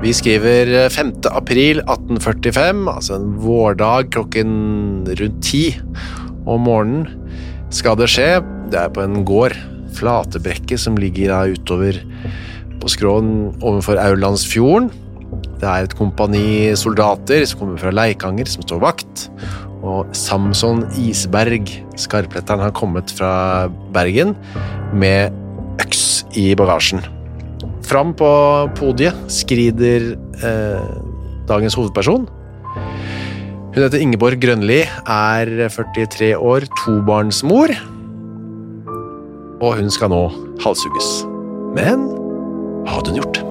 Vi skriver 5. april 1845, altså en vårdag klokken rundt ti om morgenen. Skal det skje? Det er på en gård, Flatebrekket, som ligger da utover på skråen overfor Aurlandsfjorden. Det er et kompani soldater som kommer fra Leikanger, som står vakt. Og Samson Isberg, skarpletteren, har kommet fra Bergen med øks i bagasjen. Fram på podiet skrider eh, dagens hovedperson. Hun heter Ingeborg Grønli, er 43 år, tobarnsmor. Og hun skal nå halshugges. Men hva hadde hun gjort?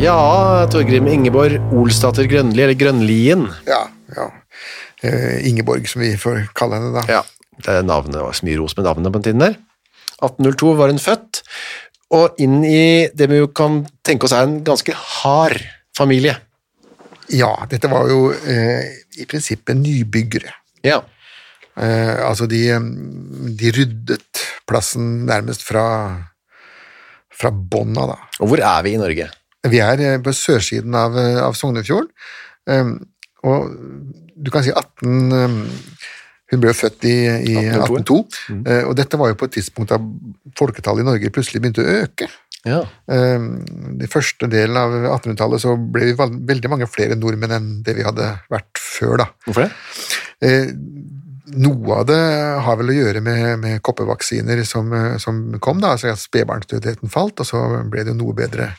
Ja, Torgrim Ingeborg Olsdatter Grønli, eller Grønlien. Ja, ja. Eh, Ingeborg, som vi får kalle henne da. Ja, det er navnet, det var så mye ros med navnet på den tiden der. 1802 var hun født, og inn i det vi kan tenke oss er en ganske hard familie. Ja, dette var jo eh, i prinsippet nybyggere. Ja, Eh, altså, de, de ryddet plassen nærmest fra, fra bånda, da. og hvor er vi i Norge? Vi er eh, på sørsiden av, eh, av Sognefjorden, eh, og du kan si 18... eh, Hun ble jo født i, i 1802. 1802, eh, og dette var jo på et tidspunkt da folketallet i Norge plutselig begynte å øke. Ja, Eh, De første delen av 1800-tallet så ble vi veldig mange flere nordmenn enn det vi hadde vært før. da. hvorfor det? Noe av det har vel å gjøre med, med koppevaksiner som, som kom, da, altså at spedbarnsdødeligheten falt, og så ble det jo noe bedre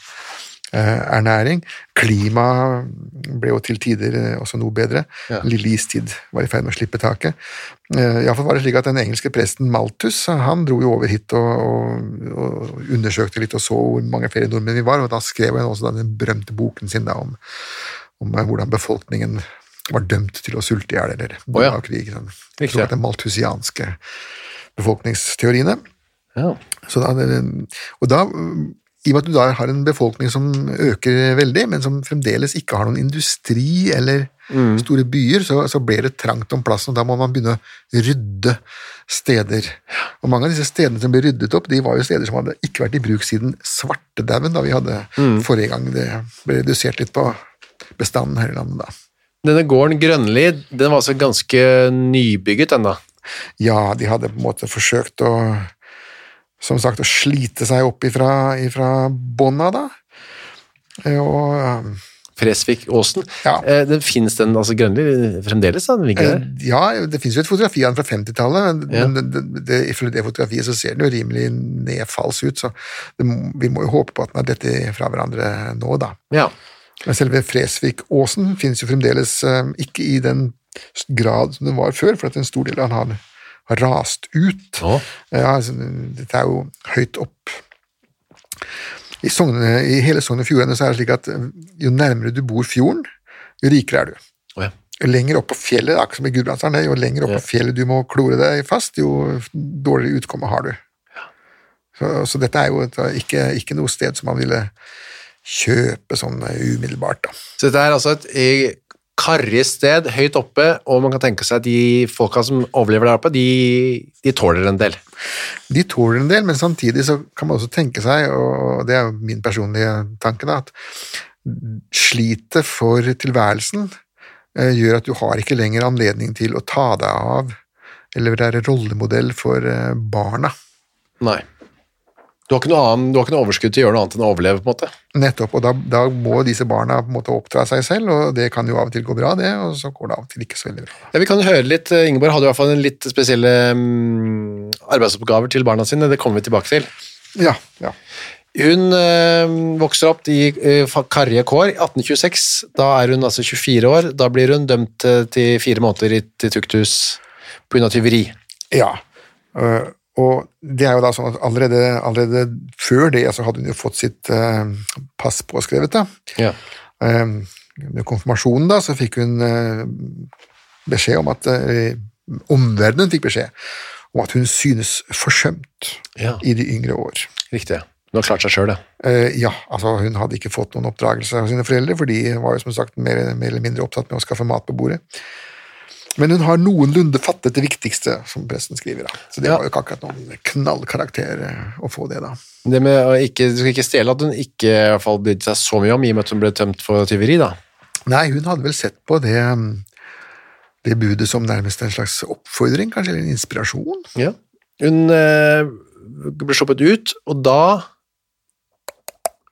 ernæring. Klima ble jo til tider eh, også noe bedre. Ja. Lille istid var i ferd med å slippe taket. Eh, Iallfall var det slik at den engelske presten Malthus han dro jo over hit og, og, og undersøkte litt og så hvor mange flere nordmenn vi var, og da skrev han også den berømte boken sin da om, om eh, hvordan befolkningen var dømt til å sulte i hjel eller dø ja. av krig. Sånn. Såkalte malthusianske befolkningsteoriene. Ja. Så da, og da, i og med at du da har en befolkning som øker veldig, men som fremdeles ikke har noen industri eller store byer, så, så blir det trangt om plassen, og da må man begynne å rydde steder. Og mange av disse stedene som ble ryddet opp, de var jo steder som hadde ikke vært i bruk siden svartedauden, da vi hadde forrige gang det ble redusert litt på bestanden her i landet da. Denne gården Grønli, den var altså ganske nybygget ennå? Ja, de hadde på en måte forsøkt å som sagt, å slite seg opp ifra, ifra bånda, da. Eh, Og eh, Fresvik-åsen. Ja. Eh, den finnes den, altså Grønli, fremdeles da, den ligger der? ja, det finnes jo et fotografi av den fra 50-tallet, men, Ja. det, det, ifølge det fotografiet så ser den jo rimelig nedfalls ut, så det, vi må jo håpe på at den har dette fra hverandre nå, da. Ja. Men selve Fresvik-åsen finnes jo fremdeles ikke i den grad som den var før, for at en stor del av den har, har rast ut. Ja, altså, dette er jo høyt opp. I, Sogne, I hele Sogn og Fjordane så er det slik at eh, jo nærmere du bor fjorden, jo rikere er du. Oh, ja. Jo lenger opp på fjellet, akkurat som i Gudbrandsdalen, jo lenger opp på fjellet du må klore deg fast, jo dårligere utkomme har du. Så, så dette er jo et, ikke, ikke noe sted som man ville kjøpe sånn umiddelbart. Da. Så dette er altså et, i karrig sted, høyt oppe, og man kan tenke seg at de folka som overlever der oppe, de, de tåler en del. De tåler en del, men samtidig så kan man også tenke seg, og det er min personlige tanke, da, at slitet for tilværelsen eh, gjør at du har ikke lenger anledning til å ta deg av eller være rollemodell for eh, barna. Nei. Du har ikke noe, annen, du har ikke noe overskudd til å gjøre noe annet enn å overleve, på en måte. Nettopp, og da, da må disse barna på en måte oppdra seg selv, og det kan jo av og til gå bra, det, og så går det av og til ikke så veldig bra. Ja, Vi kan høre litt, eh, Ingeborg hadde i hvert fall en litt spesielle um, arbeidsoppgaver til barna sine, det kommer vi tilbake til. Ja, ja. Hun øh, vokser opp i øh, karrige kår. 1826, da er hun altså 24 år. Da blir hun dømt til fire måneder i tukthus pga. tyveri. Ja, øh, og det er jo da sånn at allerede, allerede før det så hadde hun jo fått sitt øh, pass påskrevet. da. Ja. Eh, Med konfirmasjonen da, så fikk hun øh, beskjed om at øh, Omverdenen fikk beskjed om at hun synes forsømt Ja. i de yngre år. Riktig. Hun har klart seg sjøl, det. Eh, ja, altså hun hadde ikke fått noen oppdragelse av sine foreldre, for de var jo som sagt mer, mer eller mindre opptatt med å skaffe mat på bordet. Men hun har noenlunde fattet det viktigste, som pressen skriver. da. Så det Ja. var jo ikke akkurat noen knallkarakter eh, å få det, da. Det med å ikke, Du skal ikke stjele at hun ikke i hvert fall brydde seg så mye om, i og med at hun ble tømt for tyveri, da. Nei, hun hadde vel sett på det, mm, det budet som nærmest en slags oppfordring, kanskje, eller en inspirasjon. Ja. Hun eh, ble sluppet ut, og da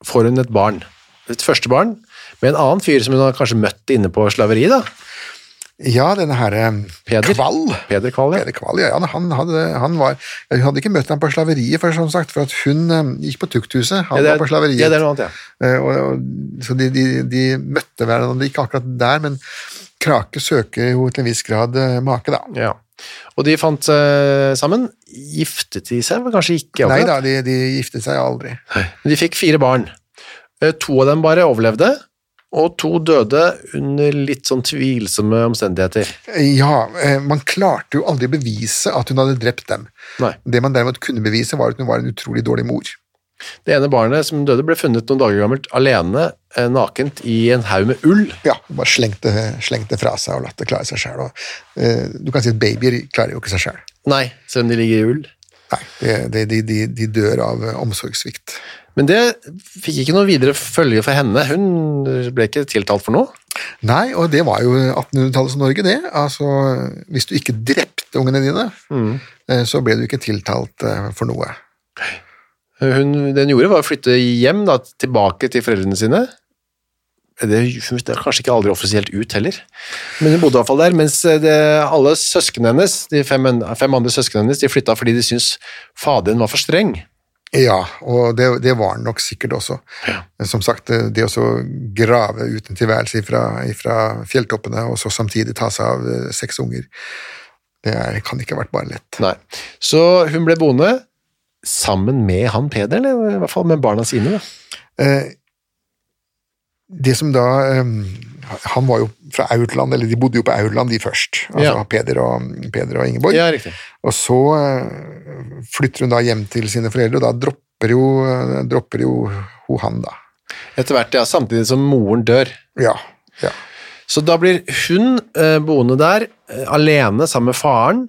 får hun et barn. Et første barn med en annen fyr som hun har kanskje møtt inne på slaveri, da. Ja, denne herre Peder. Kvall. Peder Kvall, ja. Peder Kvall, ja. Han hadde, han var, jeg hadde ikke møtt ham på slaveriet, for, som sagt, for at hun eh, gikk på tukthuset. Han Ja, er- var på slaveriet. Ja, det er noe annet, ja. Eh, og, og, så de, de, de møtte hverandre ikke akkurat der, men Krake søker jo til en viss grad eh, make, da. ja. Og de fant uh, sammen. Giftet de seg? Kanskje ikke? Nei da, de, de giftet seg aldri. Men De fikk fire barn. To av dem bare overlevde, og to døde under litt sånn tvilsomme omstendigheter. Ja, eh, man klarte jo aldri å bevise at hun hadde drept dem. Nei. Det man derimot kunne bevise, var at hun var en utrolig dårlig mor. Det ene barnet som døde, ble funnet noen dager gammelt alene, eh, nakent, i en haug med ull. Ja, bare slengte, slengte fra seg og latt det klare seg sjøl. Uh, du kan si at babyer klarer jo ikke seg sjøl. Nei, selv om de ligger i ull. Nei, det, det, de, de, de dør av eh, omsorgssvikt. Men det fikk ikke noe videre følge for henne. Hun ble ikke tiltalt for noe. Nei, og det var jo 1800-tallets Norge, det. Altså, hvis du ikke drepte ungene dine, mm. så ble du ikke tiltalt eh, for noe. Hun, det hun gjorde, var å flytte hjem, da, tilbake til foreldrene sine. Det, det er kanskje ikke aldri offisielt ut heller, men hun bodde i hvert fall der. Mens det, alle søsknene hennes, de fem, fem andre søsknene hennes, de flytta fordi de syntes faderen var for streng. Ja, og det, det var han nok sikkert også. Som sagt, det, det å så grave ut en tilværelse fra, fjelltoppene, og så samtidig ta seg av eh, seks unger, det er, kan ikke ha vært bare lett. Nei. Så hun ble boende sammen med han Peder, eller i hvert fall med barna sine. Da. Eh, det som da Han var jo fra Aurland, eller de bodde jo på Aurland, de først. Altså Ja. Peder, og, Peder og Ingeborg. Ja. Og så eh, flytter hun da hjem til sine foreldre, og da dropper jo, dropper jo hun han, da. Etter hvert, ja, samtidig som moren dør. Ja. ja. Så da blir hun eh, boende der, eh, alene sammen med faren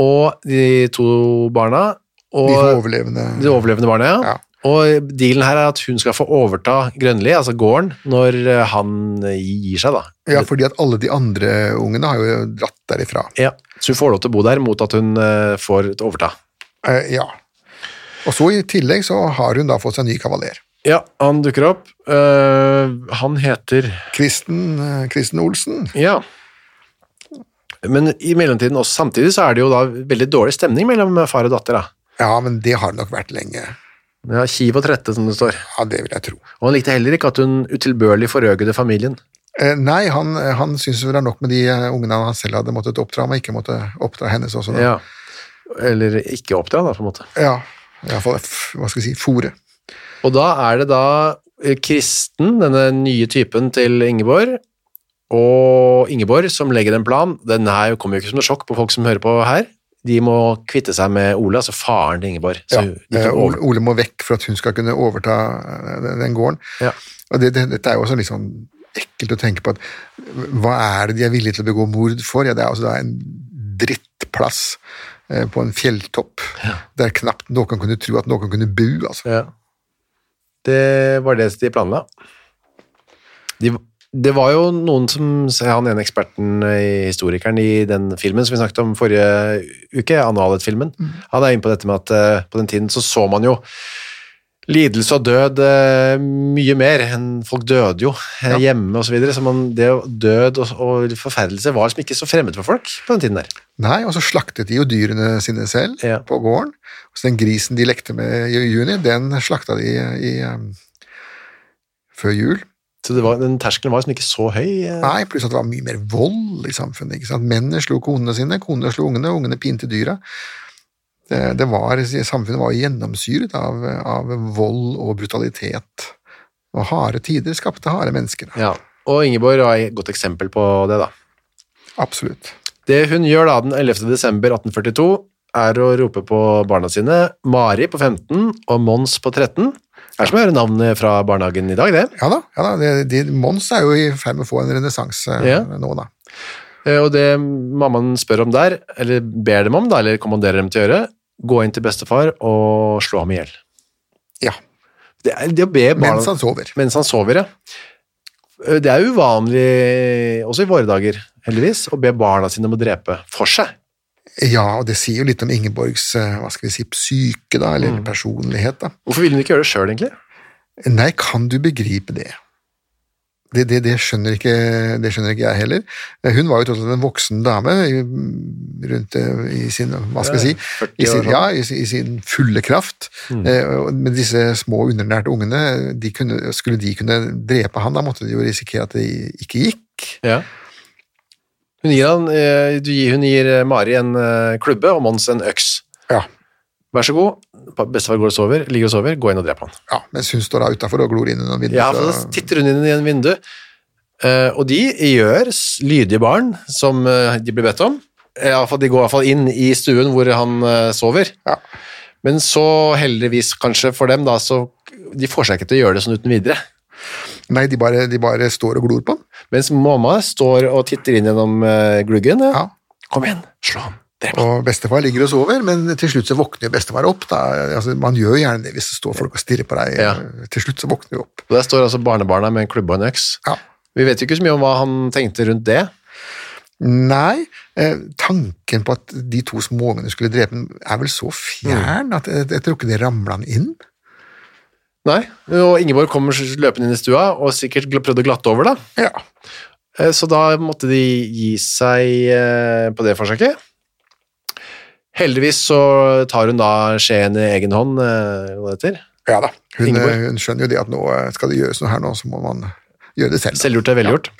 og de to barna. Og De overlevende. de overlevende barna, ja. Ja. Og dealen her er at hun skal få overta Grønli, altså gården, når eh, han gir seg, da. Ja, fordi at alle de andre ungene har jo dratt derifra. Ja. Så hun får lov til å bo der mot at hun eh, får overta. Eh, ja. Og så i tillegg så har hun da fått seg ny kavaler. Ja, han dukker opp. Han heter Kristen, Kristen Olsen. Ja. Men i mellomtiden også samtidig så er det jo da veldig dårlig stemning mellom far og datter. da. Ja, men det har det nok vært lenge. Ja, Kiv og trette, som det står. Ja, det vil jeg tro. Og han likte heller ikke at hun utilbørlig forøgede familien. Eh, nei, han, han syntes det var nok med de eh, ungene han selv hadde måttet oppdra, men ikke måtte oppdra hennes også. Da. Ja. Eller ikke oppdra, da, på en måte. Ja, i hvert fall, hva skal vi si, fòre. Og da er det da eh, Kristen, denne nye typen til Ingeborg, og Ingeborg som legger en plan. Den her kommer jo ikke som noe sjokk på folk som hører på her. De må kvitte seg med Ole, altså faren til Ingeborg. Så Ja, eh, over... Ole må vekk for at hun skal kunne overta eh, den- den gården. Ja. Og det, det, dette er jo også litt sånn ekkelt å tenke på at hva er det de er villige til å begå mord for? Ja, det er altså da en drittplass eh, på en fjelltopp der knapt noen kunne tro at noen kunne bo, altså. Ja. Det var det de planla. De, det var jo noen som Han ene eksperten historikeren i den filmen som vi snakket om forrige uke, Annualet-filmen, han er inne på dette med at eh, på den tiden så så man jo lidelse og død eh, mye mer enn folk døde jo eh, hjemme og så videre, så man, det død og, og forferdelse var liksom ikke så fremmed for folk på den tiden der. Nei, og så slaktet de jo dyrene sine selv Ja. på gården. Så den grisen de lekte med i juni, den slakta de i, i, før jul. Så det var, den terskelen var liksom ikke så høy. eh. Nei, pluss at det var mye mer vold i samfunnet. ikke sant? Mennene slo konene sine, konene slo ungene, ungene pinte dyra. Det, det var, samfunnet var gjennomsyret av, av vold og brutalitet. Og harde tider skapte harde mennesker. Ja, og Ingeborg var et godt eksempel på det da. Absolutt. Det hun gjør da den 11. desember 1842 er å rope på barna sine, Mari på 15 og Mons på 13. Det er som å høre navnet fra barnehagen i dag, det. Ja da, ja da De, de, Mons er jo i ferd med å få en renessanse Ja. nå, da. Eh, Og det mammaen spør om der, eller ber dem om da, eller kommanderer dem til å gjøre, gå inn til bestefar og slå ham i hjel. Ja. Det, er, det barna... Mens han sover. Mens han sover, ja. Eh, Det er uvanlig, også i våre dager, heldigvis, å be barna sine om å drepe for seg. Ja, og det sier jo litt om Ingeborgs eh, hva skal vi si, psyke, da, eller Mm. personlighet. da. Hvorfor ville hun ikke gjøre det sjøl, egentlig? Nei, kan du begripe det? Det, det, det, skjønner ikke, det skjønner ikke jeg heller. Eh, Hun var jo tross alt en voksen dame i- rundt eh, i sin hva skal jeg si, i sin, ja, i, sin- i sin fulle kraft. Mm. Men disse små undernærte ungene, de kunne, skulle de kunne drepe han, da måtte de jo risikere at det ikke gikk. Ja. Hun gir, han, eh, du gir, hun gir eh, Mari en eh, klubbe og Mons en øks. Ja, Vær så god, bestefar går og sover, ligger og sover, gå inn og drep han. ja Mens hun står da utafor og glor inn gjennom vinduet. Ja, for da titter hun inn i en vindu, og de gjør lydige barn som de blir bedt om. I De går i hvert fall inn i stuen hvor han sover. Ja. Men så heldigvis kanskje for dem, da, så de får seg ikke til å gjøre det sånn uten videre. Nei, de bare, de bare står og glor på. Mens mamma står og titter inn gjennom eh, gluggen. Ja. Kom igjen, slå ham. Og bestefar ligger og sover, men til slutt så våkner jo bestefar opp. Altså, man gjør gjerne det hvis det står folk og stirrer på deg. Ja. Til slutt så våkner du opp. Og Der står altså barnebarna med en klubbe og en øks. Ja. Vi vet jo ikke så mye om hva han tenkte rundt det. Nei, eh, tanken på at de to småungene skulle drepe ham, er vel så fjern at jeg, jeg tror ikke det ramla han inn. Nei, og Ingeborg kommer løpende inn i stua og sikkert prøvde å glatte over da. Ja. Eh, Så da måtte de gi seg eh, på det forsøket. Heldigvis så tar hun da skjeen i egen hånd, eh, hva det heter. ja da. Hun, hun skjønner jo det at nå skal det gjøres noe her nå, så må man gjøre det selv. da. Selvgjort er velgjort.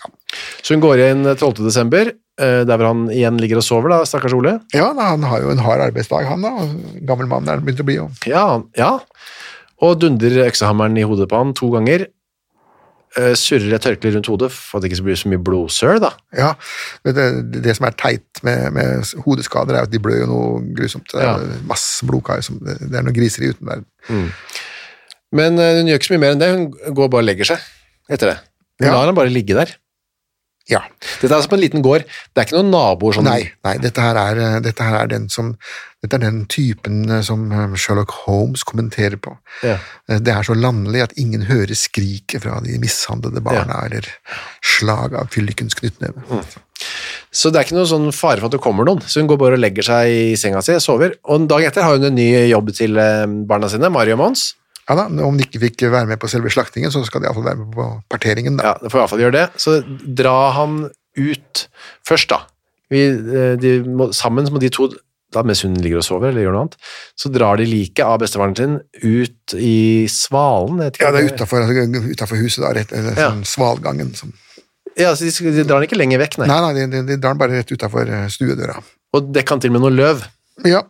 Så hun går inn 12. desember, der hvor han igjen ligger og sover da, stakkars Ole. Ja, da, han har jo en hard arbeidsdag, han da. Gammel mann er han begynt å bli. Og, Ja, ja. Og dunder øksehammeren i hodet på han to ganger. Uh, Surrer et tørkle rundt hodet for at det ikke blir så mye blodsøl da. ja, det, det, det som er teit med, med hodeskader, er at de blør jo noe grusomt. Ja. Masse blodkar. som- Det er noe griseri uten der. Men uh, hun gjør ikke så mye mer enn det, hun går bare og legger seg etter det. Hun Ja. lar han bare ligge der. Ja. Dette er som en liten gård, det er ikke noen naboer sånn. Nei, nei dette, her er, eh, dette her er den som Dette er den typen eh, som eh, Sherlock Holmes kommenterer på. Ja. Det er så landlig at ingen hører skriket fra de mishandlede barna, eller slag av fyllikens knyttneve. Så det er ikke noen sånn fare for at det kommer noen. Så hun går bare og legger seg i senga si, sover. Og en dag etter har hun en ny jobb til barna sine, Mari og Mons. Ja da, Om de ikke fikk være med på selve slaktingen, så skal de iallfall være med på parteringen. da. Ja, det får i hvert fall gjøre det. Så dra han ut først, da. Vi, eh, de må, sammen må de to, da mens hun ligger og sover eller gjør noe annet, så drar de liket av bestefaren sin ut i svalen. Ja, det er utafor, utenfor huset, da, rett, eller Ja. sånn svalgangen. Som, Ja, så de, de drar den ikke lenger vekk, nei. nei, nei, de, de, de drar den bare rett utafor stuedøra. Og dekker han til med noe løv. Ja,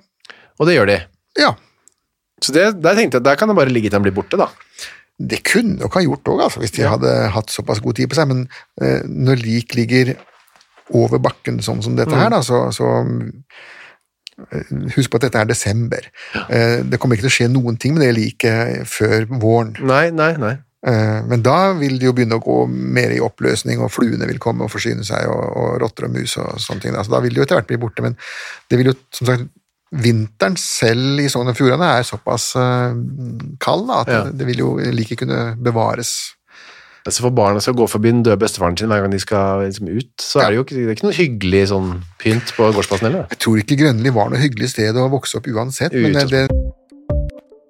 Og det gjør de. ja. Så det, der tenkte jeg, der kan det bare ligge til han blir borte, da. Det kunne nok ha gjort òg, altså, hvis de hadde hatt såpass god tid på seg, men eh, når lik ligger over bakken sånn som dette her, da, så, så eh, Husk på at dette er desember. Eh, det kommer ikke til å skje noen ting med det liket før våren. Nei, nei, nei. Eh, Men da vil det jo begynne å gå mer i oppløsning, og fluene vil komme og forsyne seg, og, og rotter og mus og sånne ting. Altså, da vil det jo etter hvert bli borte, men det vil jo, som sagt, vinteren selv i Sogn og Fjordane er såpass eh, kald da, at Ja. det, vil jo like kunne bevares. Altså For barna skal gå forbi den døde bestefaren sin hver gang de skal liksom ut, så er det jo ikke, det er ikke noe hyggelig sånn pynt på gårdsplassen heller. Jeg tror ikke Grønli var noe hyggelig sted å vokse opp uansett, men det, det,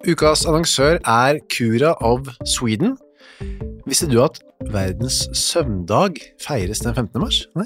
Ukas annonsør er Cura of Sweden. Visste du at verdens søvndag feires den 15. mars? Nei.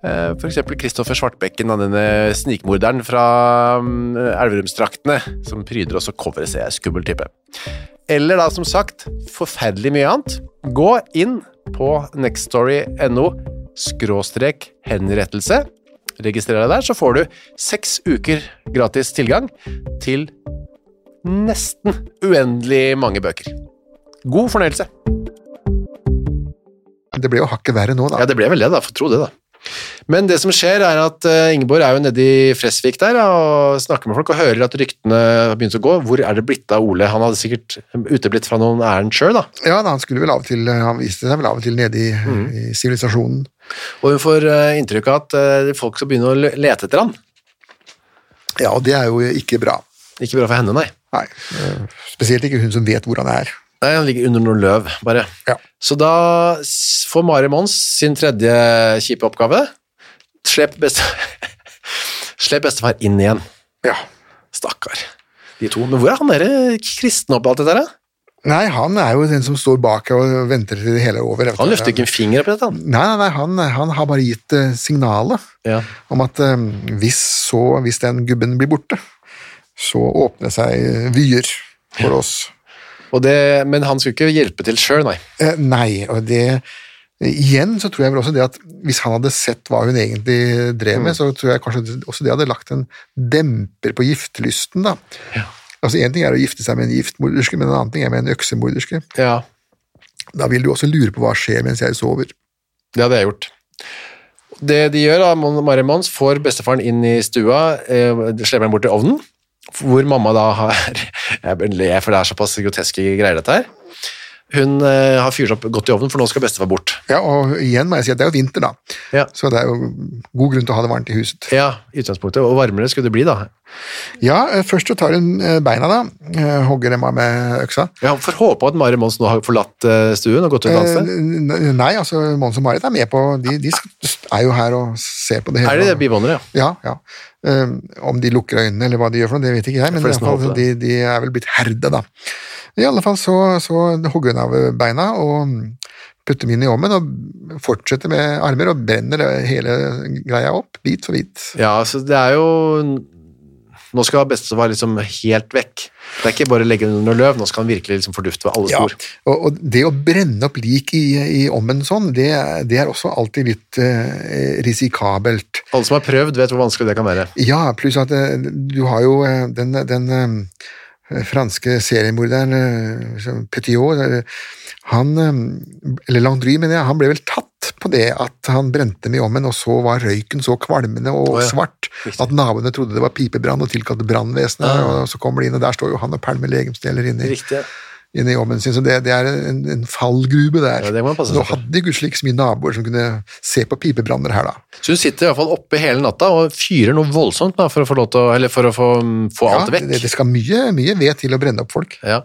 For eksempel Kristoffer Svartbekken, denne snikmorderen fra um, Elverumsdraktene, som pryder også coveret, ser jeg, skummel type. Eller da, som sagt, forferdelig mye annet. Gå inn på nextstory.no skråstrek henrettelse registrer deg der, så får du seks uker gratis tilgang til nesten uendelig mange bøker. God fornøyelse. det ble jo hakket verre nå, da. Ja, det ble vel det, da. Få tro det, da. Men det som skjer, er at uh, Ingeborg er jo nede i Fresvik der og snakker med folk og hører at ryktene har begynt å gå. Hvor er det blitt av Ole? Han hadde sikkert uteblitt fra noen ærend sjøl, da. Ja, han skulle vel av og til, han viste seg vel av og til nede i Mm. sivilisasjonen. Og hun får inntrykk av at folk skal begynne å lete etter han. Ja, og det er jo ikke bra. Ikke bra for henne, nei. Nei, eh, spesielt ikke hun som vet hvor han er. Nei, han ligger under noen løv, bare. Ja. Så da får Mari Mons sin tredje kjipe oppgave. Slepp, beste... Slepp bestefar inn igjen. Ja. Stakkar. De to. Men hvor er han der kristne oppi alt dette her? Nei, han er jo den som står bak og venter til det hele er over. Han løfter ikke en finger oppi dette, han. Nei, nei, nei han, han har bare gitt eh, signalet Ja. om at um, hvis, så, hvis den gubben blir borte, så åpner seg vyer for oss. Og det, men han skulle ikke hjelpe til sjøl, nei. Eh, nei, og det Igjen så tror jeg vel også det at hvis han hadde sett hva hun egentlig drev Mm. med, så tror jeg kanskje også det hadde lagt en demper på giftelysten, da. Altså Én ting er å gifte seg med en giftmorderske, men en annen ting er med en øksemorderske. Ja, Da vil du også lure på hva skjer mens jeg sover. det hadde jeg gjort. Det de gjør, da, Mari Mons får bestefaren inn i stua, eh, slipper han bort til ovnen, hvor mamma da har Jeg ler, for det er såpass groteske greier, dette her. hun eh, har fyrt opp godt i ovnen, for nå skal bestefar bort. Ja, og igjen må jeg si at det er jo vinter, da. Ja. Så det er jo god grunn til å ha det varmt i huset. Ja, i utgangspunktet. Og varmere skulle det bli, da. Ja, eh, først så tar hun eh, beina, da. Hogger dem av med øksa. Ja, får håpe at Mari Mons nå har forlatt stuen og gått ut et annet sted. Nei, altså Mons og Marit er med på De, de er jo her og ser på det hele. Er det det bivånere, ja? Ja, ja. Um, om de lukker øynene eller hva de gjør for noe, det vet ikke jeg, men i fall, de, de er vel blitt herda, da. I alle fall så, så hogger hun av beina og putter dem inn i ovnen og fortsetter med armer og brenner hele greia opp, bit for bit. Ja, altså det er jo Nå skal bestefar liksom helt vekk. Det er ikke bare å legge den under løv, nå skal han virkelig liksom fordufte ved alle Ja, spor. og, og det å brenne opp lik i, i ommen sånn, det, det er også alltid litt eh, risikabelt. Alle som har prøvd, vet hvor vanskelig det kan være. Ja, pluss at eh, du har jo eh, den, den eh, franske seriemorderen eh, Petiot, eh, han, eh, eller Landry, mener jeg, han ble vel tatt på det at han brente med ommen, og så var røyken så kvalmende og oh, ja, svart at naboene trodde det var pipebrann og tilkalte brannvesenet, og så kommer de inn, og der står jo han og pælmer legemsdeler inni Riktig. Inni ovnen sin, så det, det er en, en fallgrube der. Ja, det må passe Nå hadde de gudskjelov ikke så mye naboer som kunne se på pipebranner her, da. Så hun sitter i hvert fall oppe hele natta og fyrer noe voldsomt da, for å få, lov til å, eller for å få, få alt vekk. det, det skal mye, mye ved til å brenne opp folk. Ja.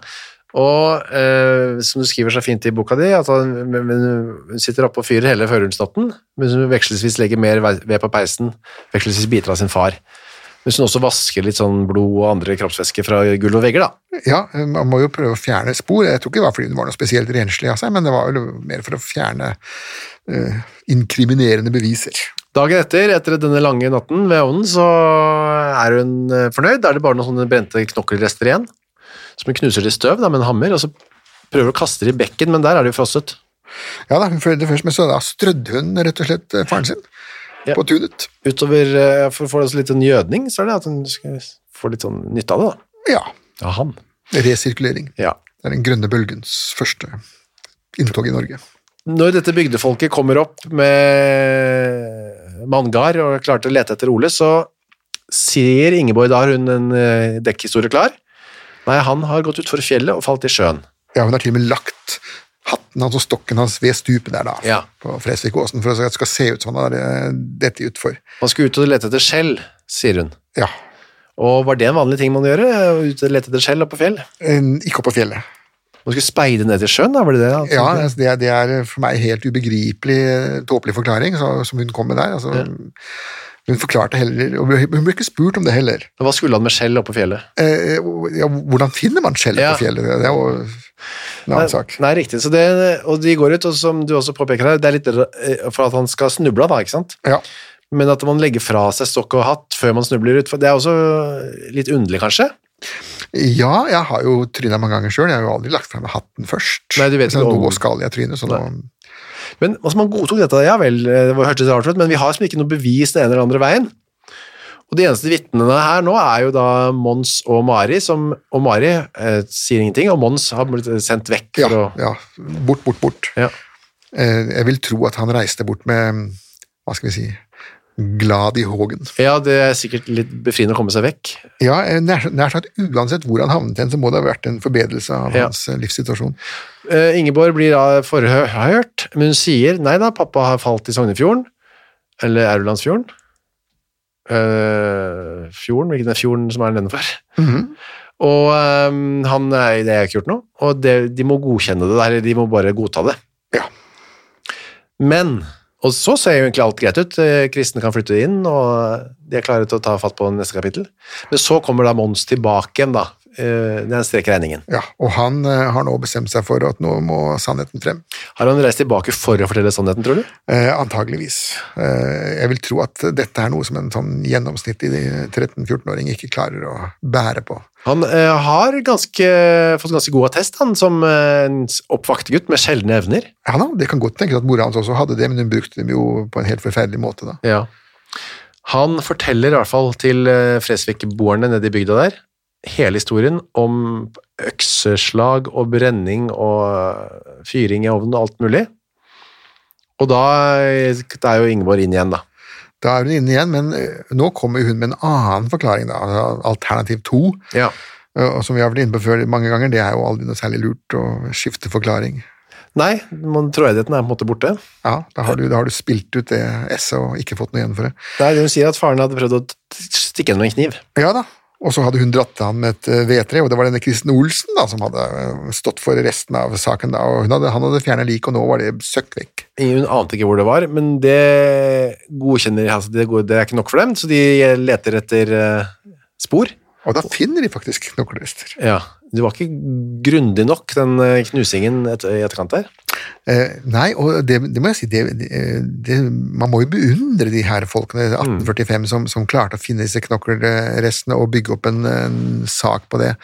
Og eh, som du skriver så fint i boka di, at hun sitter oppe og fyrer hele førjulsnatten, mens hun vekselvis legger mer ved på peisen, vekselvis biter av sin far. Mens hun også vasker litt sånn blod og andre kroppsvæsker fra gulv og vegger, da. Ja, Man må jo prøve å fjerne spor. Jeg tror ikke det var fordi hun var noe spesielt renslig av seg, men det var vel mer for å fjerne uh, inkriminerende beviser. Dagen etter, etter denne lange natten ved ovnen, så er hun eh, fornøyd. Da er det bare noen sånne brente knokkelrester igjen, som hun knuser til støv da, med en hammer, og så prøver hun å kaste det i bekken, men der er det jo frosset. Ja da, hun følte det først, men så da strødde hun rett og slett eh, faren sin Ja. på tunet. Utover, eh, for å få litt sånn gjødning, så er det at hun skal få litt sånn nytte av det, da. Ja, Ja, han. resirkulering. Ja. Det er den grønne bølgens første inntog i Norge. Når dette bygdefolket kommer opp med manngard og er klar til å lete etter Ole, så sier Ingeborg da har hun en eh, dekkhistorie klar. Nei, han har gått utfor fjellet og falt i sjøen. Ja, hun har til og med lagt hatten hans og stokken hans ved stupet der, da, Ja. på Fresvikåsen, for at det skal se ut som han har eh, dette utfor. Man skulle ut og lete etter skjell, sier hun. Ja, Og var det en vanlig ting man gjør? Ut og lete etter skjell oppe på fjell? en- ikke opp på fjellet. Man skulle speide ned til sjøen, da, var det det? altså? Ja, altså, det, det er for meg helt ubegripelig, eh, tåpelig forklaring så, som hun kom med der. Altså, Hun forklarte heller, og hun ble ikke spurt om det heller. Hva skulle han med skjell oppe på fjellet? Eh, ja, hvordan finner man skjell Ja. på fjellet? Det er jo en annen Nei, sak. nei, riktig. Så det, og de går ut, og som du også påpeker her, det er litt eh, for at han skal snuble, da, ikke sant? Ja. Men at man legger fra seg stokk og hatt før man snubler ut, det er også litt underlig, kanskje? ja, jeg har jo tryna mange ganger sjøl. Jeg har jo aldri lagt fra meg hatten først. Nei, du vet ikke om- Nå skal jeg tryne, så nå Men altså, man godtok dette, ja vel, det hørtes rart ut, men vi har liksom ikke noe bevis den ene eller andre veien. Og de eneste vitnene her nå er jo da Mons og Mari, som, og Mari eh, sier ingenting, og Mons har blitt sendt vekk Ja, å ja. Bort, bort, bort. Ja. Eh, Jeg vil tro at han reiste bort med hva skal vi si glad i hågen. Ja, det er sikkert litt befriende å komme seg vekk. Ja, eh, nær, nær sagt uansett hvor han havnet hen, så må det ha vært en forbedrelse av Ja. hans eh, livssituasjon. Uh, Ingeborg blir da forhørt, men hun sier nei da, pappa har falt i Sognefjorden, eller Aurlandsfjorden. Uh, fjorden, hvilken er fjorden som er nedenfor? Og um, han nei, det har jeg ikke gjort noe, og det, de må godkjenne det der, de må bare godta det. Ja. Men, og så ser jo egentlig alt greit ut, Eh, kristne kan flytte inn, og de er klare til å ta fatt på neste kapittel. Men så kommer da Mons tilbake igjen da, Den det er en strek i regningen. Ja, og han eh, har nå bestemt seg for at nå må sannheten frem. Har han reist tilbake for å fortelle sannheten, tror du? Eh, antageligvis. Eh, jeg vil tro at dette er noe som en sånn gjennomsnittlig 13-14-åring ikke klarer å bære på. Han eh, har ganske, fått ganske god attest, han, som eh, en oppvakt gutt med sjeldne evner. Ja da, Det kan godt tenkes at mora hans også hadde det, men hun brukte dem jo på en helt forferdelig måte. da. Ja. Han forteller i hvert fall til eh, Fresvik-boerne nede i bygda der hele historien om økseslag og brenning og eh, fyring i ovnen og alt mulig. Og da eh, da er jo Ingeborg inn igjen, da. Da er hun inne igjen, men eh, nå kommer hun med en annen forklaring, da, altså alternativ to. Ja. Og som vi har vært inne på før mange ganger, det er jo aldri noe særlig lurt å skifte forklaring. Nei, man, troverdigheten er på en måte borte. Ja, da har du, da har du spilt ut det esset og ikke fått noe igjen for det. Nei, Hun sier at faren hadde prøvd å stikke henne med en kniv. Ja da, og så hadde hun dratt til han med et eh, vedtre, og det var denne Kristen Olsen da, som hadde eh, stått for resten av saken da, og hadde, han hadde fjernet lik, og nå var det søkk vekk. Hun ante ikke hvor det var, men det godkjenner altså det, går, det er ikke nok for dem, så de leter etter eh, spor. Og da finner de faktisk knoklerester. Ja, Det var ikke grundig nok, den eh, knusingen i etterkant der. Eh, nei, og det, det må jeg si, det, det, man må jo beundre de her folkene, 1845, som, som klarte å finne disse knokkelrestene og bygge opp en, en sak på det.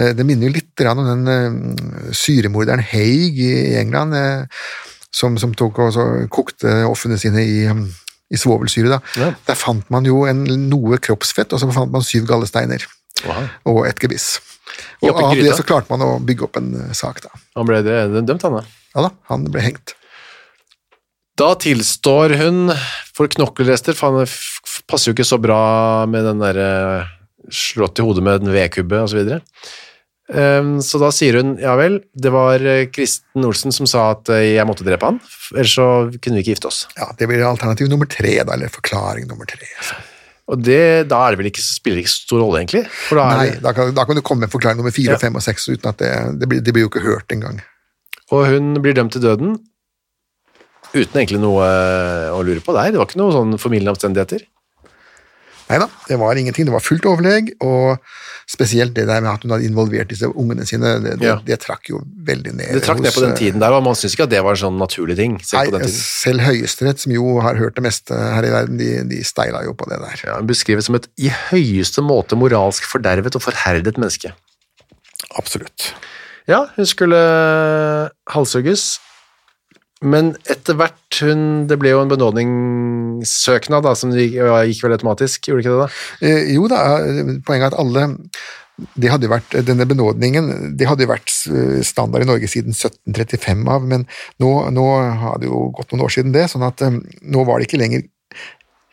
Eh, det minner jo litt om den uh, syremorderen Haig i England, eh, som, som kokte ofrene sine i, um, i svovelsyre. Da. Ja. Der fant man jo en, noe kroppsfett, og så fant man syv gallesteiner Wow. og et gebiss. Og av det så klarte man å bygge opp en eh, sak, da. Han ble det- dømt, han da. Ja da, han ble hengt. Da tilstår hun for knokkelrester, for han passer jo ikke så bra med den der eh, slått i hodet med en vedkubbe og så. Ehm, Så da sier hun, ja vel, det var eh, Kristen Olsen som sa at eh, jeg måtte drepe han, ellers så kunne vi ikke gifte oss. Ja, Det blir alternativ nummer tre, da, eller forklaring nummer tre. Og det, da er det vel ikke, spiller det ikke så stor rolle egentlig? Da Nei, da kan, da kan du komme med forklaring nummer fire, Ja. fem og seks uten at det, det, blir, det blir jo ikke hørt engang. Og hun blir dømt til døden uten egentlig noe eh, å lure på der. Det var ikke noe sånn formildende omstendigheter. Nei da, det var ingenting. Det var fullt overlegg, og spesielt det der med at hun hadde involvert disse ungene sine, det, det, Ja. det trakk jo veldig ned. Det trakk ned på den eh, tiden der, og man syns ikke at det var en sånn naturlig ting. selv Nei, på den tiden. selv Høyesterett, som jo har hørt det meste her i verden, de, de steila jo på det der. Ja, hun beskrives som et i høyeste måte moralsk fordervet og forherdet menneske. Absolutt. Ja, hun skulle halshugges, men etter hvert hun, Det ble jo en benådningssøknad da, som gikk, gikk vel automatisk, gjorde det ikke det da? Eh, jo da, eh, poenget er at alle det hadde jo vært, Denne benådningen det hadde jo vært eh, standard i Norge siden 1735 av, men nå, nå har det jo gått noen år siden det, sånn at eh, nå var det ikke lenger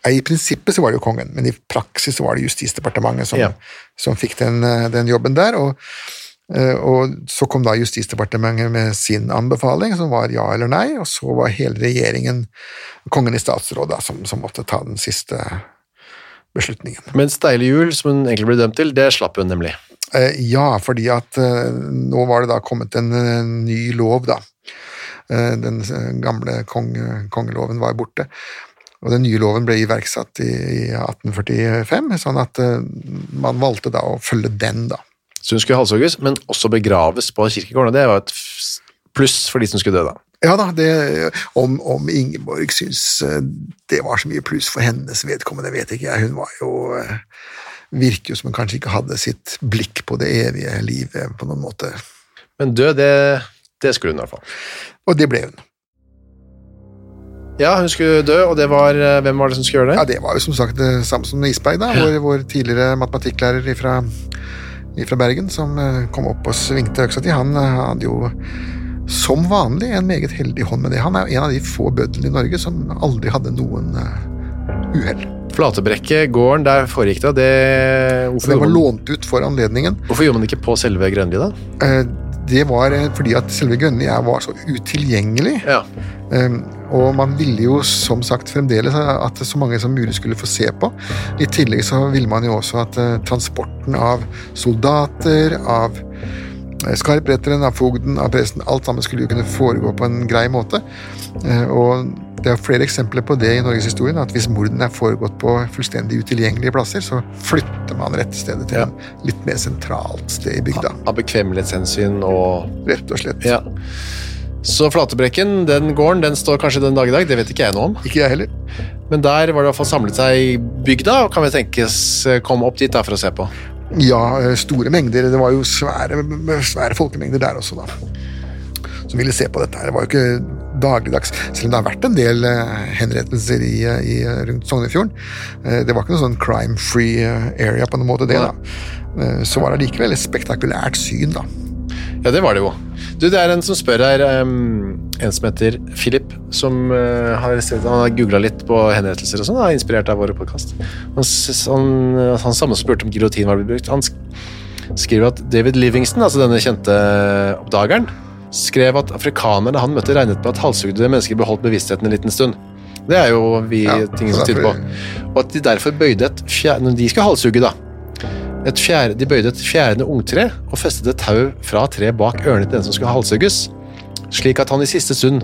I prinsippet så var det jo kongen, men i praksis så var det Justisdepartementet som, Ja. som fikk den, eh, den jobben der. og eh, og så kom da Justisdepartementet med sin anbefaling, som var ja eller nei, og så var hele regjeringen, kongen i statsråd, da, som, som måtte ta den siste beslutningen. Men steile hjul, som hun egentlig ble dømt til, det slapp hun nemlig. Eh, ja, fordi at eh, nå var det da kommet en eh, ny lov, da. Eh, den eh, gamle konge, kongeloven var borte. Og den nye loven ble iverksatt i, i 1845, sånn at eh, man valgte da å følge den, da. Så hun skulle halshogges, men også begraves på kirkegården, og det var et pluss for de som skulle dø da. Ja da, det, om, om Ingeborg syns eh, det var så mye pluss for hennes vedkommende, vet ikke jeg. Hun var jo eh, Virker jo som hun kanskje ikke hadde sitt blikk på det evige livet på noen måte. Men dø, det, det skulle hun i hvert fall. Og det ble hun. Ja, hun skulle dø, og det var, eh, hvem var det som skulle gjøre det? Ja, det? det var jo som sagt eh, Samson Isberg, da, vår, vår tidligere matematikklærer fra Bergen, som eh, kom opp og svingte øksa til. Han eh, hadde jo som vanlig en meget heldig hånd med det. Han er en av de få bødlene i Norge som aldri hadde noen eh, uhell. Flatebrekket, gården, der foregikk det, det hvorfor, det var man, lånt ut for anledningen. hvorfor gjorde man det ikke på selve Grønli, da? Det var fordi at selve Grønli var så utilgjengelig. Ja. Um, og man ville jo som sagt fremdeles at så mange som mulig skulle få se på. I tillegg så ville man jo også at eh, transporten av soldater, av eh, skarpretteren, av fogden, av presten, alt sammen skulle jo kunne foregå på en grei måte. Eh, og det er flere eksempler på det i norgeshistorien, at hvis mordene er foregått på fullstendig utilgjengelige plasser, så flytter man rettestedet til Ja. en litt mer sentralt sted i bygda. Av bekvemmelighetshensyn og Rett og slett. Ja. Så Flatebrekken, den gården, den står kanskje den dag i dag, det vet ikke jeg noe om. Ikke jeg heller. Men der var det i hvert fall samlet seg bygda, og kan vi tenkes eh, komme opp dit da for å se på. Ja, eh, store mengder. Det var jo svære, svære folkemengder der også, da. Som ville se på dette her. Det var jo ikke dagligdags. Selv om det har vært en del eh, henrettelser i, i, rundt Sognefjorden. Det var ikke noe sånn crime-free eh, area på noen måte, det, da. Så var det allikevel et spektakulært syn, da. Ja, det var det jo. Du, det er en som spør her, um, en som heter Philip, som uh, har, sett- han har googla litt på henrettelser og sånn, er inspirert av våre podkast. Han, han, han samme som spurte om giljotin var blitt brukt. Han, skriver at David Livingston, altså denne kjente oppdageren, skrev at afrikanerne han møtte regnet på at halshugde mennesker beholdt bevisstheten en liten stund. Det er jo vi Ja, ting som tyder på. Og at de derfor bøyde et fjær... når de skulle halshugge da, fjerde, de bøyde et fjerde ungtre og festet et tau fra tre bak ørene til den som skulle halshugges, slik at han i siste stund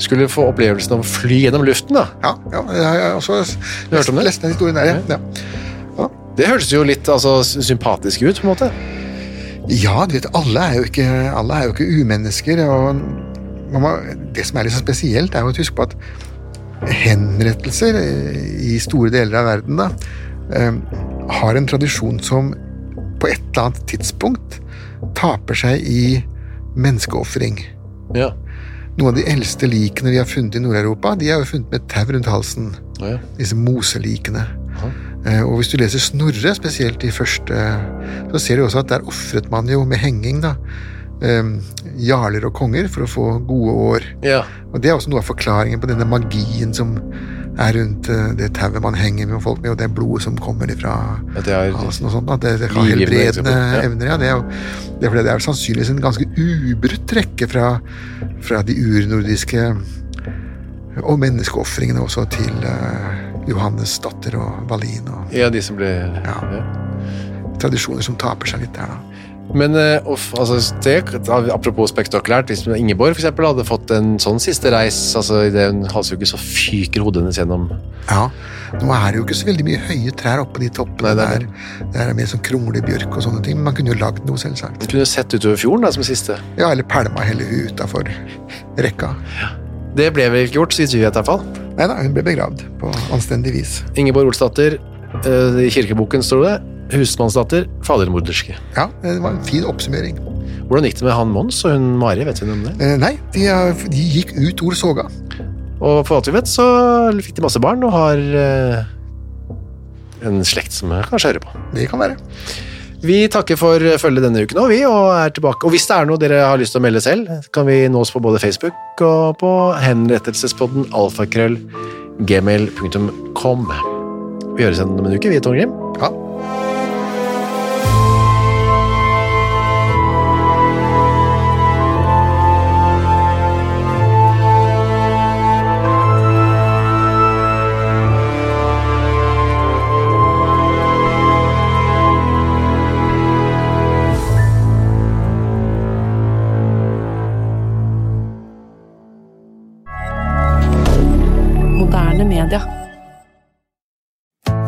skulle få opplevelsen av å fly gjennom luften da. Ja, ja jeg har også det? lest den historien der. Ja. Ja. Det hørtes jo litt altså, sympatisk ut på en måte. Ja, du vet, alle er jo ikke, alle er jo ikke umennesker. og man må, Det som er litt så spesielt, er jo å huske på at henrettelser i store deler av verden da, eh, har en tradisjon som på et eller annet tidspunkt taper seg i menneskeofring. Ja. Noen av de eldste likene vi har funnet i Nord-Europa, de er jo funnet med et tau rundt halsen. Ja. Disse moselikene. Ja. Og hvis du leser Snorre, spesielt i første, så ser du også at der ofret man jo med henging, da. Um, Jarler og konger for å få gode år. ja. Og det er også noe av forklaringen på denne magien som er rundt eh, det tauet man henger med folk med, og det blodet som kommer ifra At det halsen og. Det, det har helbredende ja. evner, ja. Det er, det er det er sannsynligvis en ganske ubrutt rekke fra, fra de urnordiske og menneskeofringene også til uh, Johannes datter og Wallin og ja, de som ble ja. tradisjoner som taper seg litt der, da. Men eh, altså, det, apropos spektakulært, hvis Ingeborg for eksempel, hadde fått en sånn siste reis, altså i det hun halshugger, så fyker hodet hennes gjennom Ja, Nå er det jo ikke så veldig mye høye trær oppe de toppene Nei, det er der. Det er mer sånn kronglebjørk og sånne ting. Men man kunne jo lagd noe, selvsagt. Hun kunne sett utover fjorden da, som siste. Ja, Eller pælma hele huet utafor rekka. Det ble vel ikke gjort, sier vi i hvert fall. Nei da, hun ble begravd på anstendig vis. Ingeborg Olsdatter, eh, i kirkeboken står det, husmannsdatter, fadermorderske. Ja, det var en fin oppsummering. Hvordan gikk det med han Mons og hun Mari, vet noe om det? Eh, nei, de, de gikk ut ord soga. Og for alt vi vet, så fikk de masse barn og har eh, en slekt som kanskje hører på. Det kan være. Vi takker for følget denne uken, og vi og er tilbake. Og hvis det er noe dere har lyst til å melde selv, kan vi nås på både Facebook og på henrettelsespodden alfakrøll gmail.com. Vi høres igjen om en uke, vi, Tom Grim. Ja.